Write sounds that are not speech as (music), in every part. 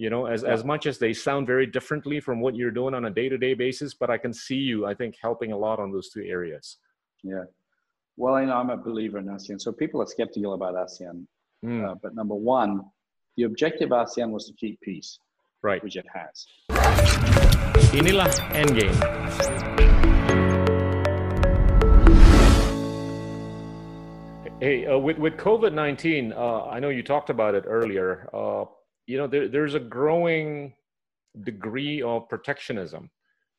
you know as, yeah. as much as they sound very differently from what you're doing on a day-to-day basis but i can see you i think helping a lot on those two areas yeah well you know i'm a believer in asean so people are skeptical about asean mm. uh, but number one the objective of asean was to keep peace right which it has inilah endgame Hey, uh, with with COVID nineteen, uh, I know you talked about it earlier. Uh, you know, there, there's a growing degree of protectionism,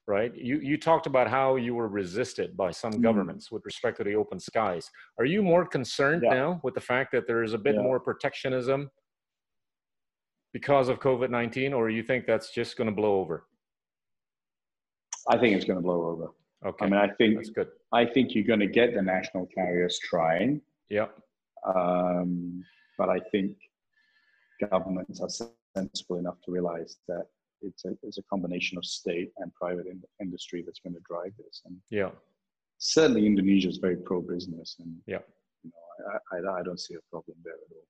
right? You you talked about how you were resisted by some mm. governments with respect to the open skies. Are you more concerned yeah. now with the fact that there is a bit yeah. more protectionism because of COVID nineteen, or you think that's just going to blow over? I think it's going to blow over. Okay. I mean, I think that's good. I think you're going to get the national carriers trying. Yeah. Um, but I think governments are sensible enough to realize that it's a, it's a combination of state and private in, industry that's going to drive this. And yeah, certainly Indonesia is very pro-business, and yeah, you know, I, I, I don't see a problem there at all.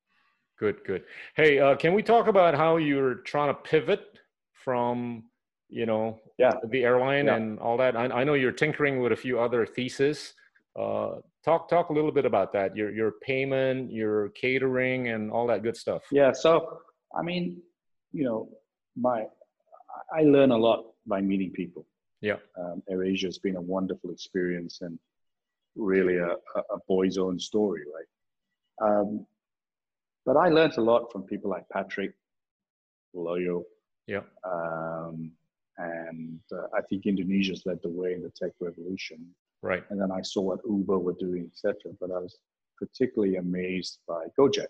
Good, good. Hey, uh, can we talk about how you're trying to pivot from you know yeah. the airline yeah. and all that? I, I, know you're tinkering with a few other theses. Uh, talk talk a little bit about that. Your your payment, your catering, and all that good stuff. Yeah. So I mean, you know, my I learn a lot by meeting people. Yeah. Um, AirAsia has been a wonderful experience and really a, a boy's own story, right? Um, but I learned a lot from people like Patrick, Walujo. Yeah. Um, and uh, I think Indonesia's led the way in the tech revolution. Right. And then I saw what Uber were doing, etc. But I was particularly amazed by Gojek.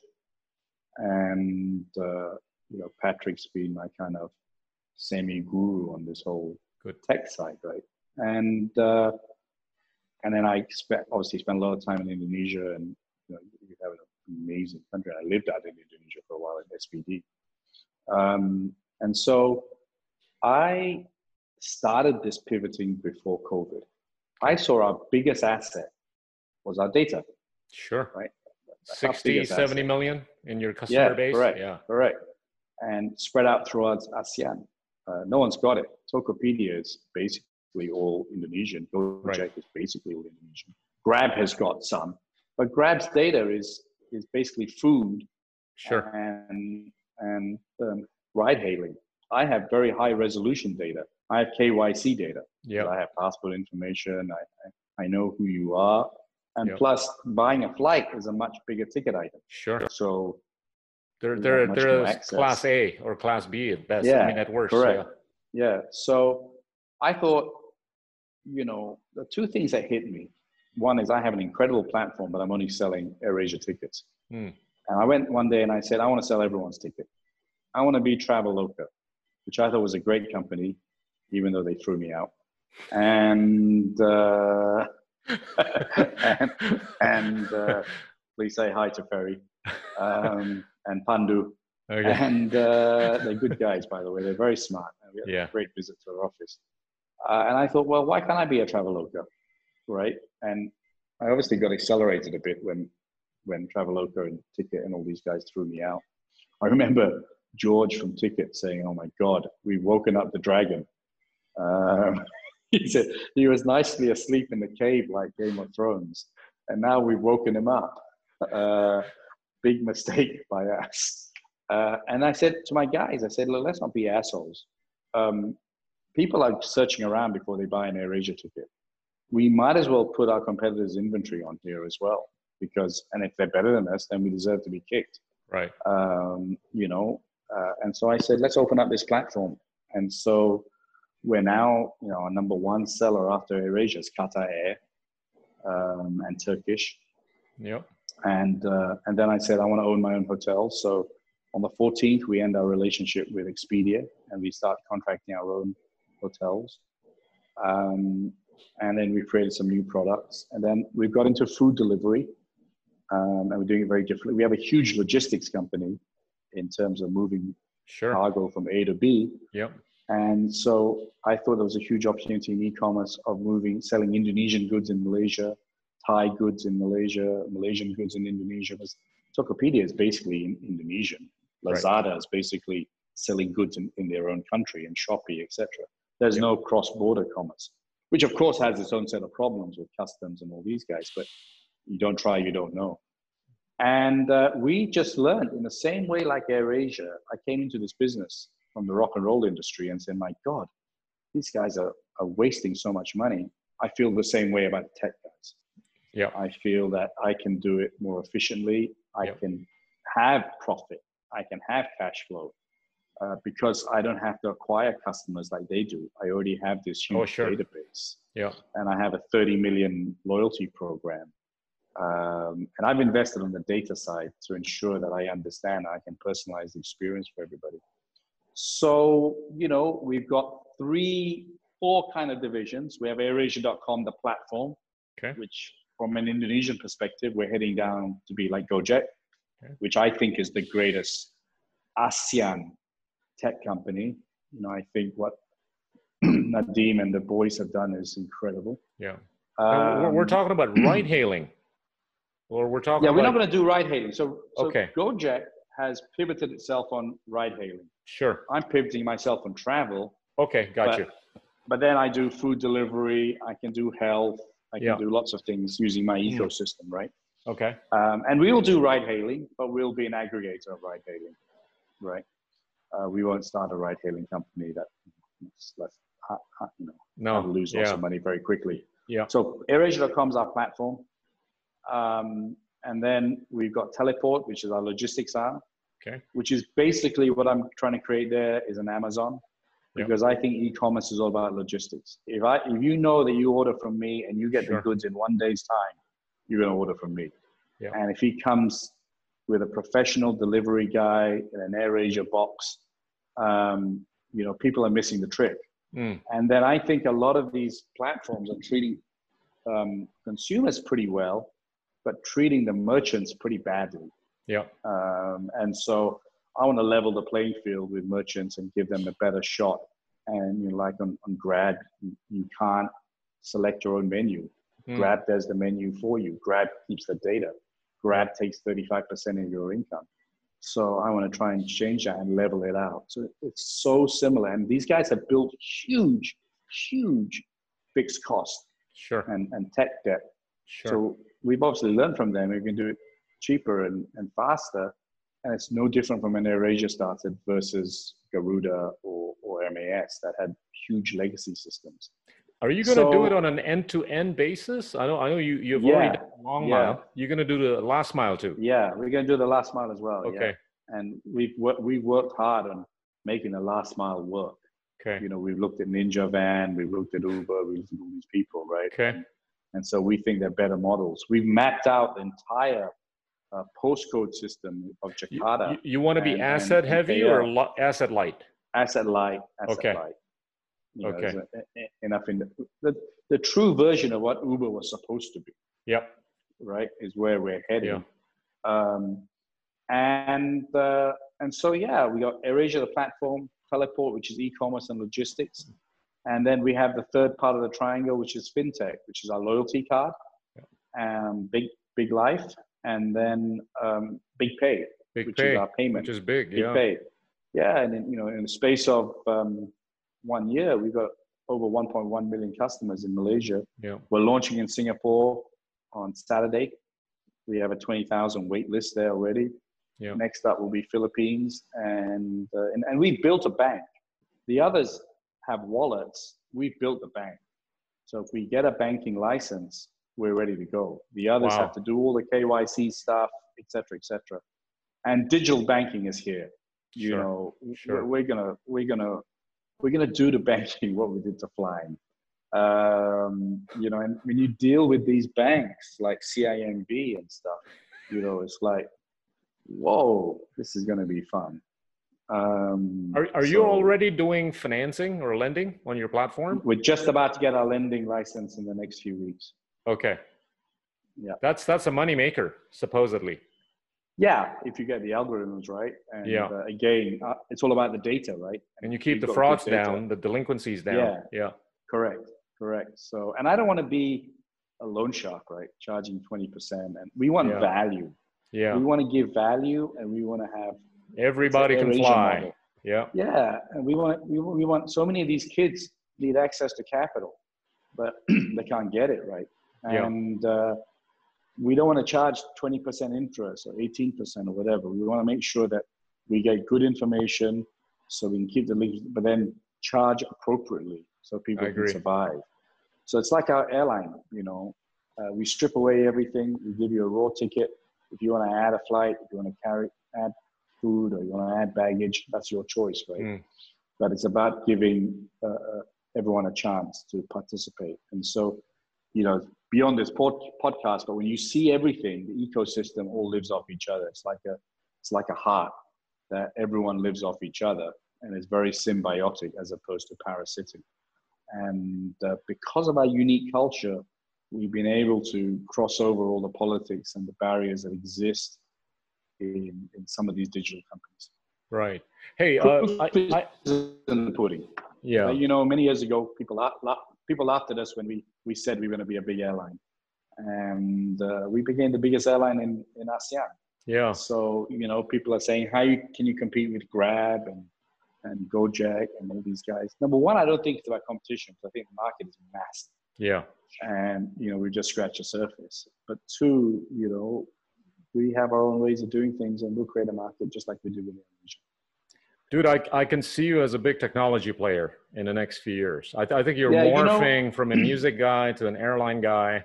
And uh, you know, Patrick's been my kind of semi-guru on this whole Good. tech side, right? And uh, and then I spent obviously spent a lot of time in Indonesia, and you know, you have an amazing country. I lived out in Indonesia for a while in SPD, um, and so I started this pivoting before COVID. I saw our biggest asset was our data. Sure. Right. 60, 70 million in your customer yeah, base? Correct, yeah. Correct. And spread out throughout ASEAN. Uh, no one's got it. Tokopedia is basically all Indonesian. Gojek right. is basically all Indonesian. Grab has got some, but Grab's data is is basically food sure. and and um, ride hailing. I have very high resolution data. I have KYC data. Yeah. I have passport information. I, I, I know who you are. And yep. plus, buying a flight is a much bigger ticket item. Sure. So they're they're they're class A or class B at best. Yeah, I mean, at worst. Correct. Yeah. yeah. So I thought, you know, the two things that hit me. One is I have an incredible platform, but I'm only selling AirAsia tickets. Hmm. And I went one day and I said, I want to sell everyone's ticket. I want to be Traveloka, which I thought was a great company even though they threw me out. And uh, and, (laughs) (laughs) and uh, please say hi to Ferry um, and Pandu. Okay. And uh, (laughs) they're good guys, by the way. They're very smart. We had yeah. a great visit to our office. Uh, and I thought, well, why can't I be a Traveloka, right? And I obviously got accelerated a bit when when Traveloka and Ticket and all these guys threw me out. I remember George from Ticket saying, "Oh my God, we've woken up the dragon." (laughs) He said he was nicely asleep in the cave like Game of Thrones, and now we've woken him up. Uh, big mistake (laughs) by us. Uh, and I said to my guys, I said, look, let's not be assholes. Um, people are searching around before they buy an AirAsia ticket. We might as well put our competitors' inventory on here as well, because and if they're better than us, then we deserve to be kicked. Right. Um, you know, uh, and so I said, let's open up this platform. And so we're now, you know, our number one seller after AirAsia is Qatar Air um, and Turkish. Yep. And uh, and then I said I want to own my own hotel. So on the 14th, we end our relationship with Expedia and we start contracting our own hotels. Um, and then we created some new products. And then we've got into food delivery, um, and we're doing it very differently. We have a huge logistics company in terms of moving sure. cargo from A to B. Yep. And so I thought there was a huge opportunity in e-commerce of moving, selling Indonesian goods in Malaysia, Thai goods in Malaysia, Malaysian goods in Indonesia. Because Tokopedia is basically in Indonesian. Lazada right. is basically selling goods in, in their own country and Shopee, etc. There's no cross-border commerce, which of course has its own set of problems with customs and all these guys. But you don't try, you don't know. And uh, we just learned in the same way like AirAsia. I came into this business from the rock and roll industry and said, "My God, these guys are, are wasting so much money." I feel the same way about the tech guys. Yeah. I feel that I can do it more efficiently. I Yep. can have profit. I can have cash flow uh, because I don't have to acquire customers like they do. I already have this huge Oh, sure. database Yeah. and I have a 30 million loyalty program. Um, and I've invested on the data side to ensure that I understand I can personalize the experience for everybody. So, you know, we've got three, four kind of divisions. We have airasia.com, the platform, Okay. which from an Indonesian perspective, we're heading down to be like Gojek, Okay. which I think is the greatest ASEAN tech company. You know, I think what (clears throat) Nadiem and the boys have done is incredible. Yeah. Now, we're, Um, talking about (clears throat) ride hailing, or we're talking. Yeah, we're about, not going to do ride hailing. So, so Okay. Gojek has pivoted itself on ride hailing. Sure. I'm pivoting myself on travel, Okay, got But- you. but then I do food delivery. I can do health. I can Yeah. do lots of things using my ecosystem, right? Okay. Um, and we will do ride hailing, but we'll be an aggregator of ride hailing, right? Uh, we won't start a ride hailing company that let's you know No. lose lots of money very quickly. Yeah. So AirAsia.com is our platform. Um, and then we've got Teleport, which is our logistics arm, Okay. which is basically what I'm trying to create there is an Amazon. Yeah. Because I think e-commerce is all about logistics. If I if you know that you order from me and you get Sure. the goods in one day's time, you're gonna order from me. Yeah. And if he comes with a professional delivery guy in an AirAsia box, um, you know, people are missing the trick. Mm. And then I think a lot of these platforms are treating um, consumers pretty well, but treating the merchants pretty badly. Yeah. Um, and so I want to level the playing field with merchants and give them a better shot. And you know, like on, on Grab, you, you can't select your own menu. Mm. Grab does the menu for you. Grab keeps the data. Grab takes 35% of your income. So I want to try and change that and level it out. So it's so similar. And these guys have built huge, huge fixed cost Sure. and, and tech debt. Sure. So we've obviously learned from them. We can do it cheaper and, and faster. And it's no different from when AirAsia started versus Garuda or, or MAS that had huge legacy systems. Are you going to do it on an end-to-end basis? I know. I know you. You've Yeah, already done a long yeah. mile. You're going to do the last mile too. Yeah, we're going to do the last mile as well. yeah. Okay. And we've, we've worked hard on making the last mile work. Okay. You know, we've looked at Ninja Van, we've looked at Uber, we've looked at all these people, right? Okay. And so we think they're better models. We've mapped out the entire uh, postcode system of Jakarta, you, you want to be and- asset and heavy or asset light? asset light, asset Okay. light. You know, Okay. there's a- e- enough in the, the, the true version of what Uber was supposed to be, Yep. right? Is where we're heading. Um, and uh, and so yeah, we got AirAsia, the platform, Teleport, which is e-commerce and logistics, and then we have the third part of the triangle, which is fintech, which is our loyalty card, um, big big life, and then um, big pay, Big which pay, is our payment. which is big. Big Yeah. pay. Yeah, and in, you know, in the space of um, one year, we've got over 1.1 million customers in Malaysia. Yeah. We're launching in Singapore on Saturday. We have a 20,000 wait list there already. Yeah. Next up will be Philippines, and, uh, and and we built a bank. The others have wallets. We built the bank. So if we get a banking license, we're ready to go. The others Wow. have to do all the KYC stuff, et cetera, et cetera. And digital banking is here. You Sure, know, sure. we're, gonna we're gonna we're gonna do to banking (laughs) what we did to flying. Um, you know, and when you deal with these banks like CIMB and stuff, you know, it's like, whoa, this is gonna be fun. Um, Are, are you already doing financing or lending on your platform? We're just about to get our lending license in the next few weeks. Okay. Yeah. That's that's a money maker supposedly. Yeah, if you get the algorithms right. And Yeah. uh, again, uh, it's all about the data, right? And you keep the frauds down, the delinquencies down. Yeah. Yeah. Correct, correct. So, and I don't want to be a loan shark, right? Charging 20%. And we want Yeah. value. Yeah. We want to give value and we want to have Everybody can fly. model. Yeah. Yeah, and we want we, we want so many of these kids need access to capital, but (clears throat) they can't get it right, Yeah. and uh, we don't want to charge twenty percent interest or eighteen percent or whatever. We want to make sure that we get good information so we can keep the leads, but then charge appropriately so people can survive. So it's like our airline, you know, uh, we strip away everything. We give you a raw ticket. If you want to add a flight, if you want to carry add food, or you want to add baggage, that's your choice, right? Mm. But it's about giving uh, uh, everyone a chance to participate. And so, you know, beyond this pod- podcast, but when you see everything, the ecosystem all lives off each other. It's like a it's like a heart that everyone lives off each other, and it's very symbiotic as opposed to parasitic. And uh, because of our unique culture, we've been able to cross over all the politics and the barriers that exist in, in some of these digital companies. Right. Hey, uh, I, I, in the pudding. yeah. Uh, you know, many years ago, people la- la- people laughed at us when we, we said we were going to be a big airline, and uh, we became the biggest airline in in ASEAN. Yeah. So you know, people are saying, how you, can you compete with Grab and and Gojek and all these guys? Number one, I don't think it's about competition because I think the market is massive, Yeah. and you know, we just scratch the surface. But two, you know, we have our own ways of doing things, and we'll create a market just like we do with Indonesia. Dude, I, I can see you as a big technology player in the next few years. I, th- I think you're Yeah, you know- morphing from a (clears throat) music guy to an airline guy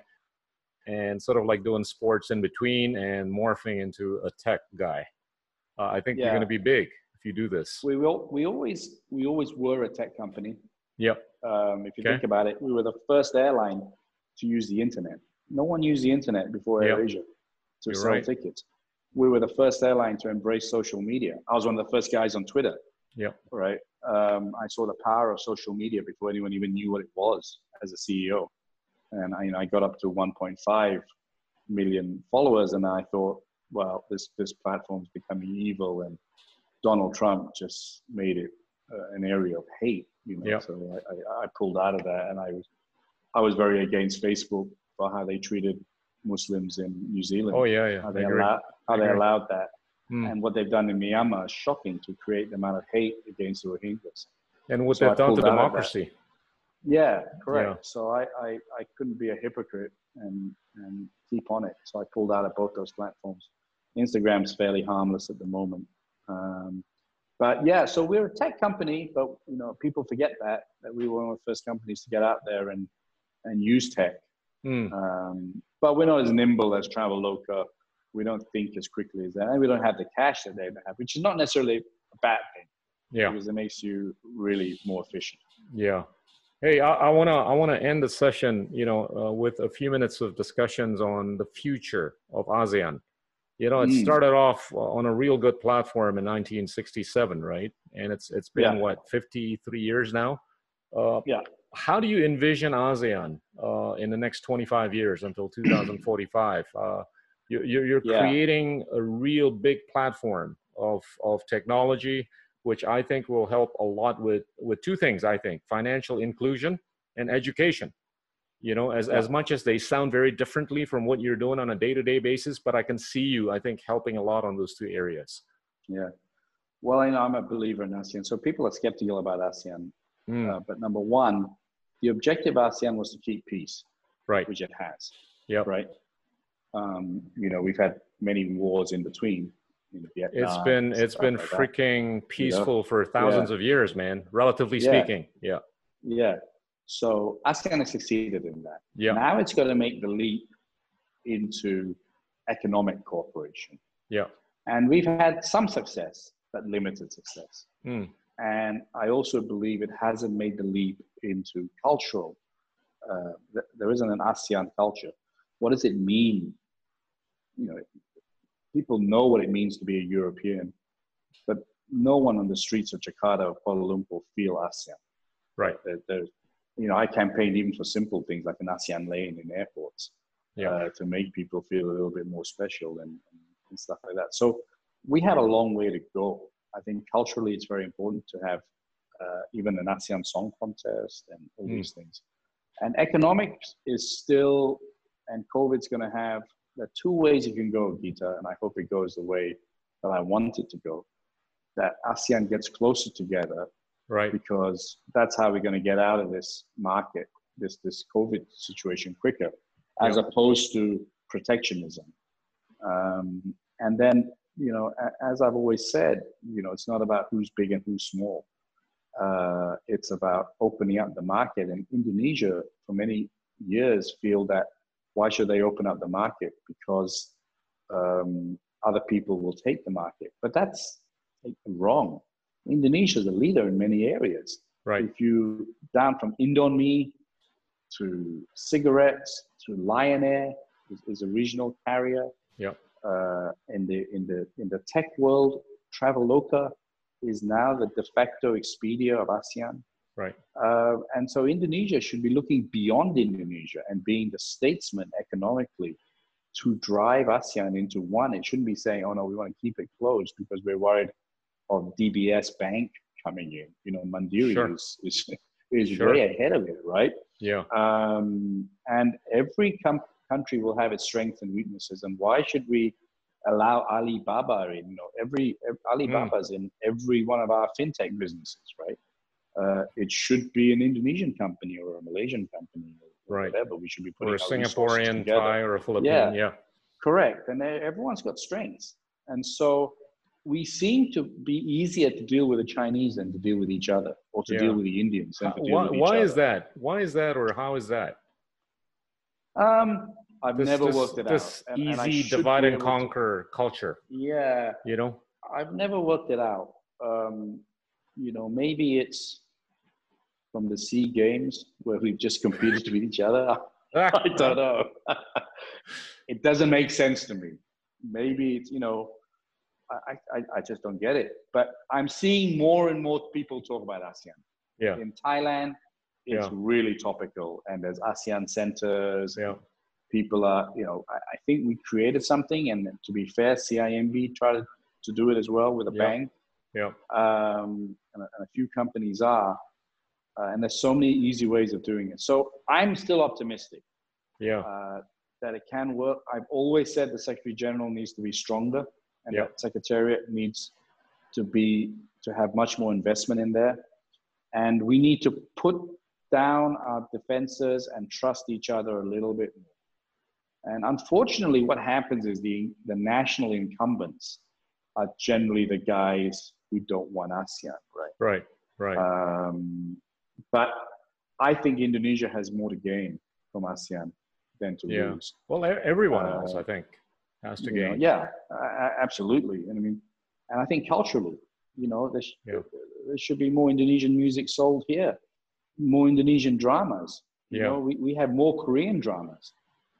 and sort of like doing sports in between and morphing into a tech guy. Uh, I think you're going to be big if you do this. We will. We always we always were a tech company. Yep. Um, if you Okay. think about it, we were the first airline to use the internet. No one used the internet before Yep. AirAsia to You're sell right. tickets. We were the first airline to embrace social media. I was one of the first guys on Twitter. Yeah. Right. Um, I saw the power of social media before anyone even knew what it was as a CEO, and I, you know, I got up to 1.5 million followers, and I thought, well, this this platform's becoming evil, and Donald Trump just made it uh, an area of hate. You know, Yeah. so I, I, I pulled out of that, and I was I was very against Facebook for how they treated Muslims in New Zealand. Oh, yeah, yeah. how they. How they allowed that, Hmm. and what they've done in Myanmar is shocking to create the amount of hate against the Rohingyas. And what So I they've done to pulled out of that. democracy. Yeah, correct. Yeah. So I, I, I couldn't be a hypocrite and, and keep on it. So I pulled out of both those platforms. Instagram's fairly harmless at the moment. Um, but yeah, so we're a tech company, but you know, people forget that, that we were one of the first companies to get out there and, and use tech. Hmm. Um, but we're not as nimble as Traveloka. We don't think as quickly as that. And we don't have the cash that they have, which is not necessarily a bad thing Yeah. because it makes you really more efficient. Yeah. Hey, I, I wanna I wanna end the session, you know, uh, with a few minutes of discussions on the future of ASEAN. You know, it Mm. started off on a real good platform in 1967, right? And it's it's been Yeah. what 53 years now. Uh, Yeah. How do you envision ASEAN uh, in the next 25 years until 2045? You, you're you're Yeah. creating a real big platform of of technology which I think will help a lot with with two things. I think financial inclusion and education. You know, as Yeah. as much as they sound very differently from what you're doing on a day to day basis, but I can see you. I think helping a lot on those two areas. Yeah. Well, I know I'm a believer in ASEAN. So people are skeptical about ASEAN. Mm, Uh, but number one, the objective of ASEAN was to keep peace, right. which it has, Yeah. right? Um, you know, we've had many wars in between. In Vietnam, It's been it's been like that. freaking peaceful for thousands of years, man. Relatively Yeah. speaking. Yeah. Yeah. So ASEAN has succeeded in that. Yeah. Now it's got to make the leap into economic cooperation. Yeah. And we've had some success, but limited success. Mm, And I also believe it hasn't made the leap into cultural. Uh, th- there isn't an ASEAN culture. What does it mean? You know, people know what it means to be a European, but no one on the streets of Jakarta or Kuala Lumpur feel ASEAN. right. There, there's, you know, I campaigned even for simple things like an ASEAN lane in airports Yeah. uh, to make people feel a little bit more special and, and stuff like that. So we have a long way to go. I think culturally it's very important to have uh, even an ASEAN song contest and all Mm. these things. And economics is still, and COVID's going to have, there are two ways you can go, Gita, and I hope it goes the way that I want it to go. that ASEAN gets closer together right because that's how we're going to get out of this market, this this COVID situation quicker, as Yeah. opposed to protectionism. Um, and then, you know, as I've always said, you know, it's not about who's big and who's small. Uh, it's about opening up the market. And Indonesia, for many years, feel that why should they open up the market? Because um, other people will take the market. But that's wrong. Indonesia is a leader in many areas. right If you down from Indomie to cigarettes to Lion Air is, is a regional carrier. yeah Uh, in the in the in the tech world, Traveloka is now the de facto Expedia of ASEAN. Right Uh, and so Indonesia should be looking beyond Indonesia and being the statesman economically to drive ASEAN into one. It shouldn't be saying, oh no, we want to keep it closed because we're worried of DBS Bank coming in. You know, Mandiri Sure. is, is, is Sure. way ahead of it, right? yeah Um, and every com- country will have its strengths and weaknesses. And why should we allow Alibaba in? You know, every, ev- Alibaba's in every one of our fintech businesses, right? Uh, it should be an Indonesian company or a Malaysian company or Right. whatever. We should be putting or a singaporean thai or a philippine Yeah. yeah Correct. And everyone's got strengths. And so we seem to be easier to deal with the Chinese than to deal with each other or to Yeah. deal with the Indians How- why, why is that why is that or how is that Um, I've this, never this, worked it this out. and- and easy divide and able to- conquer culture yeah, you know I've never worked it out. Um, you know, maybe it's from the Sea Games where we've just competed with each other. (laughs) I don't know. (laughs) it doesn't make sense to me. Maybe it's, you know, I, I, I just don't get it. But I'm seeing more and more people talk about ASEAN. yeah In Thailand, it's Yeah. really topical. And there's ASEAN centers. yeah People are, you know, I, I think we created something. And to be fair, CIMB tried to do it as well with a Yeah. bang. yeah Um, and, a, and a few companies are. Uh, and there's so many easy ways of doing it. So I'm still optimistic yeah uh, that it can work. I've always said the Secretary General needs to be stronger, and Yeah. that Secretariat needs to be to have much more investment in there, and we need to put down our defenses and trust each other a little bit more. And unfortunately, what happens is the the national incumbents are generally the guys who don't want ASEAN, right? right right Um, but I think Indonesia has more to gain from ASEAN than to Yeah. lose. well everyone uh, else i think has to You know, gain yeah, uh, absolutely. And I mean, and I think culturally, you know, there, sh- Yeah. there should be more Indonesian music sold here, more Indonesian dramas. You Yeah. know, we, we have more Korean dramas.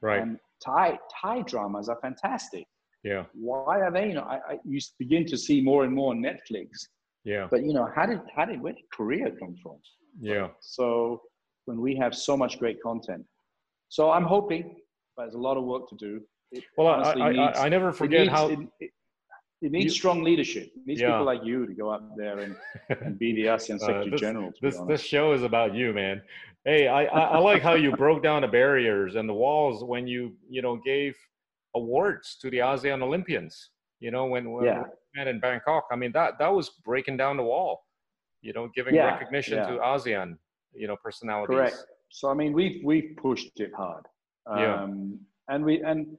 right And Thai Thai dramas are fantastic. yeah Why are they? You know, I, I you begin to see more and more on Netflix. Yeah But you know, how did how did where did Korea come from? yeah So when we have so much great content, so I'm hoping, but there's a lot of work to do. It well I, I, needs- I, I never it forget needs- how it, it, it needs You- strong leadership. It needs Yeah. people like you to go up there and, and be the ASEAN (laughs) Uh, Secretary this- General. This this show is about you man hey I, I i like how you broke down the barriers and the walls when you you know gave awards to the asean olympians you know when, when Yeah. Met in bangkok i mean that that was breaking down the wall you know giving Yeah, recognition yeah. to asean you know personalities Correct. So I mean, we've we've pushed it hard. Um, Yeah. And we and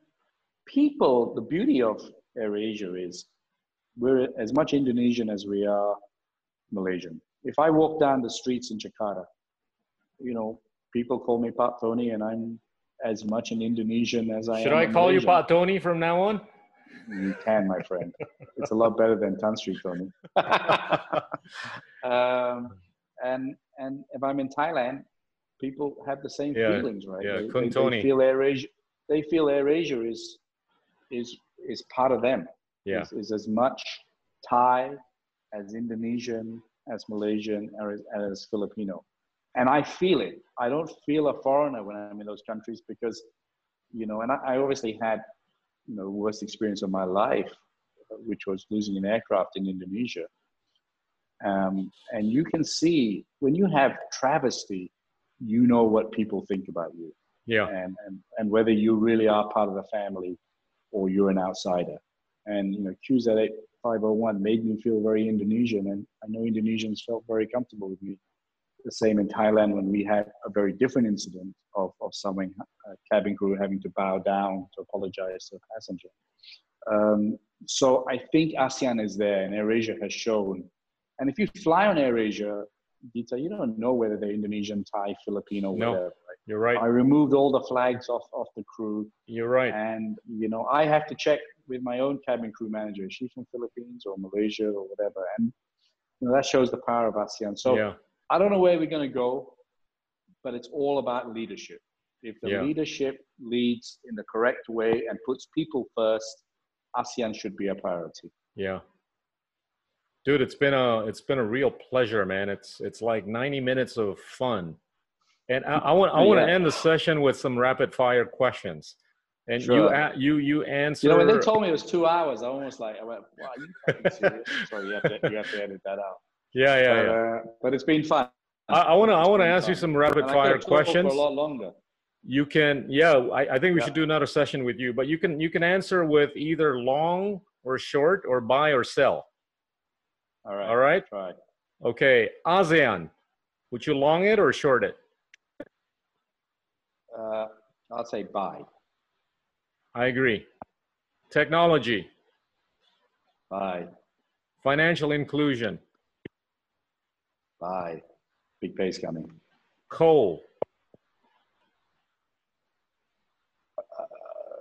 people, the beauty of AirAsia is we're as much Indonesian as we are Malaysian. If I walk down the streets in Jakarta, you know, people call me Pak Tony, and I'm as much an Indonesian as I should am. i a call you Malaysian. Pak tony from now on You can, my friend. It's a lot better than Tan Sri Tony. (laughs) um, and and if I'm in Thailand, people have the same Yeah, feelings, right? yeah, they, they, Tony. they feel AirAsia. They feel AirAsia is is is part of them. yeah Is, is as much Thai as Indonesian as Malaysian or as, as Filipino, and I feel it. I don't feel a foreigner when I'm in those countries because, you know, and I, I obviously had, you know, worst experience of my life, which was losing an aircraft in Indonesia. Um, and you can see when you have travesty, you know what people think about you yeah and, and, and whether you really are part of the family or you're an outsider. And, you know, QZ8 501 made me feel very Indonesian, and I know Indonesians felt very comfortable with me. The same in Thailand when we had a very different incident of, of someone, uh, cabin crew having to bow down to apologize to a passenger. Um, so I think ASEAN is there, and AirAsia has shown. And if you fly on AirAsia, Gita, you don't know whether they're Indonesian, Thai, Filipino, no, whatever. Right? You're right. I removed all the flags off, off the crew. You're right. And, you know, I have to check with my own cabin crew manager. Is she from Philippines or Malaysia or whatever? And, you know, that shows the power of ASEAN. So yeah. I don't know where we're going to go, but it's all about leadership. If the Yeah. leadership leads in the correct way and puts people first, ASEAN should be a priority. Yeah. Dude, it's been a it's been a real pleasure, man. It's it's like 90 minutes of fun. And I, I want I want to end the session with some rapid fire questions. And you Sure. a- you you answer You know, when they told me it was two hours, I almost like, I went, wow, are you fucking serious? (laughs) Sorry, you have, to, you have to edit that out. Yeah, yeah, but, yeah. Uh, but it's been fun. I, I want to I want to ask you some rapid And fire questions. For a lot longer. You can yeah, I, I think we Yeah. should do another session with you, but you can you can answer with either long or short or buy or sell. All right. All right? Try. Okay. ASEAN. Would you long it or short it? Uh, I'll say buy. I agree. Technology, Bye. financial inclusion, Bye. Big pay's coming. coal, Uh,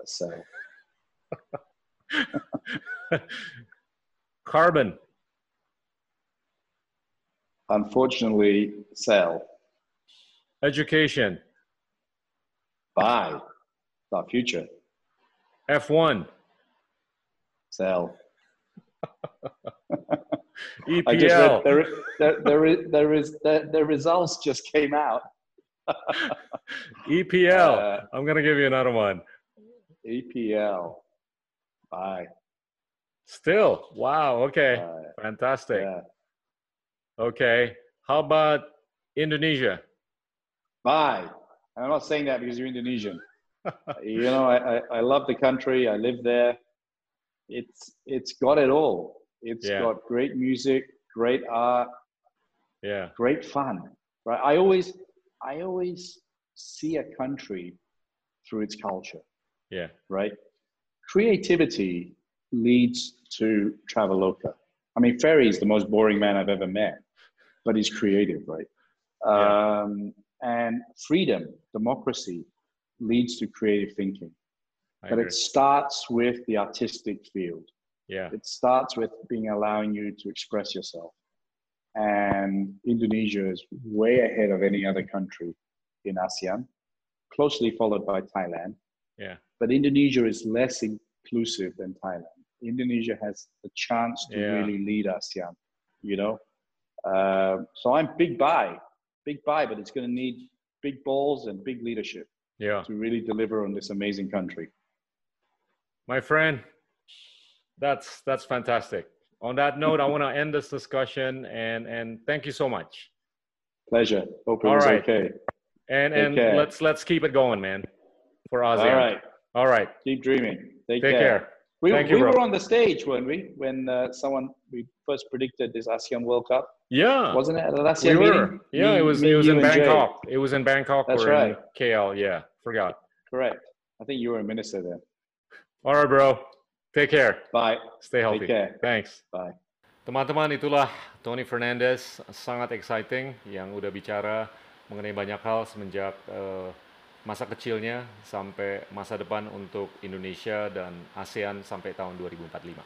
so (laughs) carbon, unfortunately, sell. education. It's our future. F1, Sell. (laughs) EPL. I just read there, there, there is, there is, the, the results just came out. EPL. Uh, I'm going to give you another one. EPL. Bye. Still. Wow. Okay. Fantastic. Yeah. Okay. How about Indonesia? Bye. And I'm not saying that because you're Indonesian. (laughs) you know, I, I, I love the country. I live there. It's it's got it all. It's Yeah. got great music, great art, Yeah. great fun. Right. I always I always see a country through its culture. Yeah. Right. Creativity leads to Traveloka. I mean, Ferry is the most boring man I've ever met, but he's creative, right? Yeah. Um, and freedom, democracy leads to creative thinking. I But agree. it starts with the artistic field. Yeah. It starts with being allowing you to express yourself. And Indonesia is way ahead of any other country in ASEAN, closely followed by Thailand. Yeah. But Indonesia is less inclusive than Thailand. Indonesia has the chance to Yeah. really lead ASEAN, you know? Uh, so I'm big buy, big buy, but it's going to need big balls and big leadership Yeah. to really deliver on this amazing country. My friend, that's that's fantastic. On that note, I want to (laughs) end this discussion and and thank you so much. Pleasure. Hope All right. okay. And Take and care. let's let's keep it going, man. For ASEAN. All right. All right. Keep dreaming. Take, Take care. We, Thank you, we bro. were on the stage, weren't we? When uh, someone we first predicted this ASEAN World Cup, Yeah. wasn't it? At the we ASEAN were. Yeah, Me- it was me, it was in. Bangkok. It was in Bangkok That's right. KL. Yeah. Forgot. Correct. I think you were a minister then. All right, bro. Take care. Bye. Stay healthy. Take care. Thanks. Bye. Teman-teman, itulah Tony Fernandez, sangat exciting yang udah bicara mengenai banyak hal semenjak eh, masa kecilnya sampai masa depan untuk Indonesia dan ASEAN sampai tahun 2045.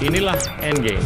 Inilah Endgame.